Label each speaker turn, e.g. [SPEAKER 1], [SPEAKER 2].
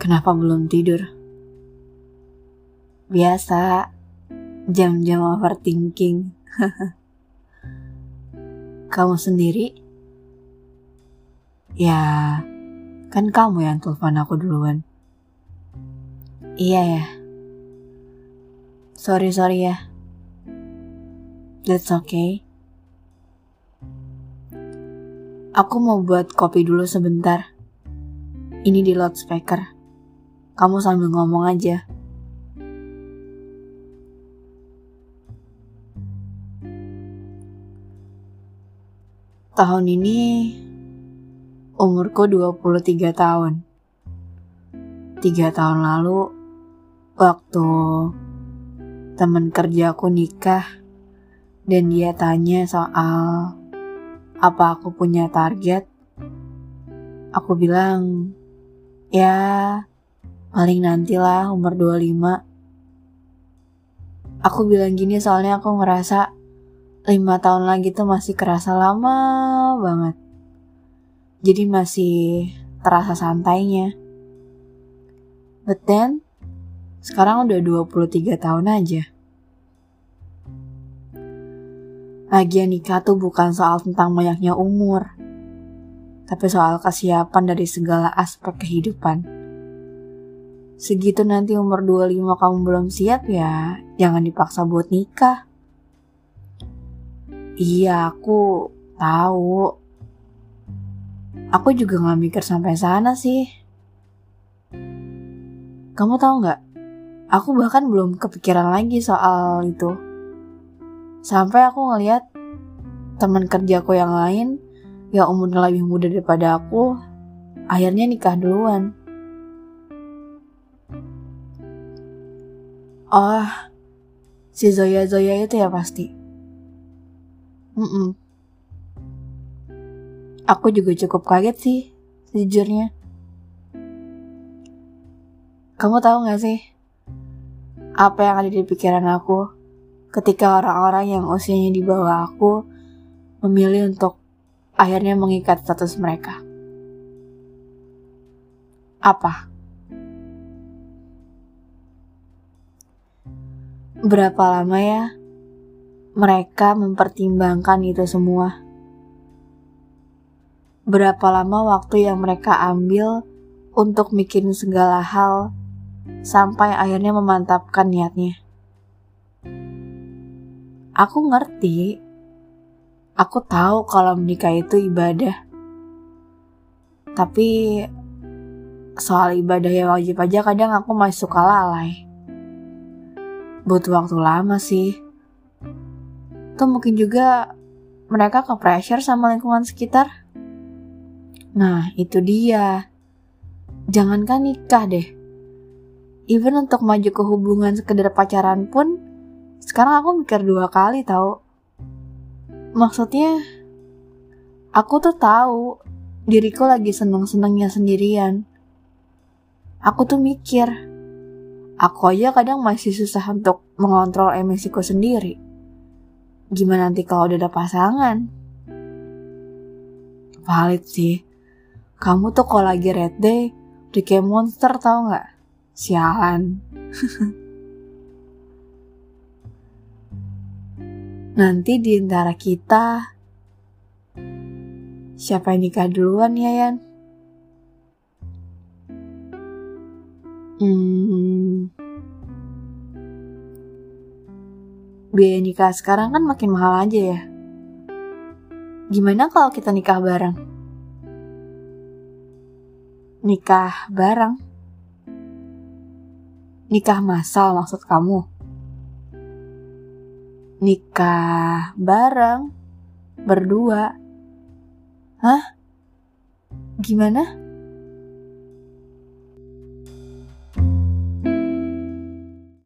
[SPEAKER 1] Kenapa belum tidur? Biasa, jam-jam overthinking. kamu sendiri? Ya, kan kamu yang telepon aku duluan. Iya ya. Sorry, sorry ya. That's okay. Aku mau buat kopi dulu sebentar. Ini di loudspeaker. Kamu sambil ngomong aja. Tahun ini umurku 23 tahun. Tiga tahun lalu, waktu teman kerjaku nikah, dan dia tanya soal apa aku punya target, aku bilang, ya paling nantilah umur 25. Aku bilang gini soalnya aku ngerasa lima tahun lagi tuh masih kerasa lama banget. Jadi masih terasa santainya. But then, sekarang udah 23 tahun aja. Lagian nikah tuh bukan soal tentang banyaknya umur, tapi soal kesiapan dari segala aspek kehidupan. Segitu nanti umur 25 kamu belum siap ya, jangan dipaksa buat nikah. Iya, aku tahu. Aku juga gak mikir sampai sana sih. Kamu tahu nggak? Aku bahkan belum kepikiran lagi soal itu. Sampai aku ngeliat teman kerjaku yang lain yang umurnya lebih muda daripada aku, akhirnya nikah duluan. Oh, si Zoya Zoya itu ya pasti. Mm -mm. Aku juga cukup kaget sih, sejujurnya. Kamu tahu gak sih, apa yang ada di pikiran aku ketika orang-orang yang usianya di bawah aku memilih untuk akhirnya mengikat status mereka. Apa? Berapa lama ya mereka mempertimbangkan itu semua? Berapa lama waktu yang mereka ambil untuk mikirin segala hal sampai akhirnya memantapkan niatnya? Aku ngerti. Aku tahu kalau menikah itu ibadah. Tapi soal ibadah yang wajib aja kadang aku masih suka lalai. Butuh waktu lama sih. Tuh mungkin juga mereka ke pressure sama lingkungan sekitar. Nah, itu dia. Jangankan nikah deh. Even untuk maju ke hubungan sekedar pacaran pun, sekarang aku mikir dua kali tahu. Maksudnya, aku tuh tahu diriku lagi seneng-senengnya sendirian. Aku tuh mikir, aku aja kadang masih susah untuk mengontrol emosiku sendiri. Gimana nanti kalau udah ada pasangan? Valid sih. Kamu tuh kalau lagi red day, udah kayak monster tau gak? Sialan. Nanti di antara kita, siapa yang nikah duluan ya, Yan? Hmm, biaya nikah sekarang kan makin mahal aja ya. Gimana kalau kita nikah bareng? Nikah bareng? Nikah masal maksud kamu? nikah bareng berdua. Hah? Gimana?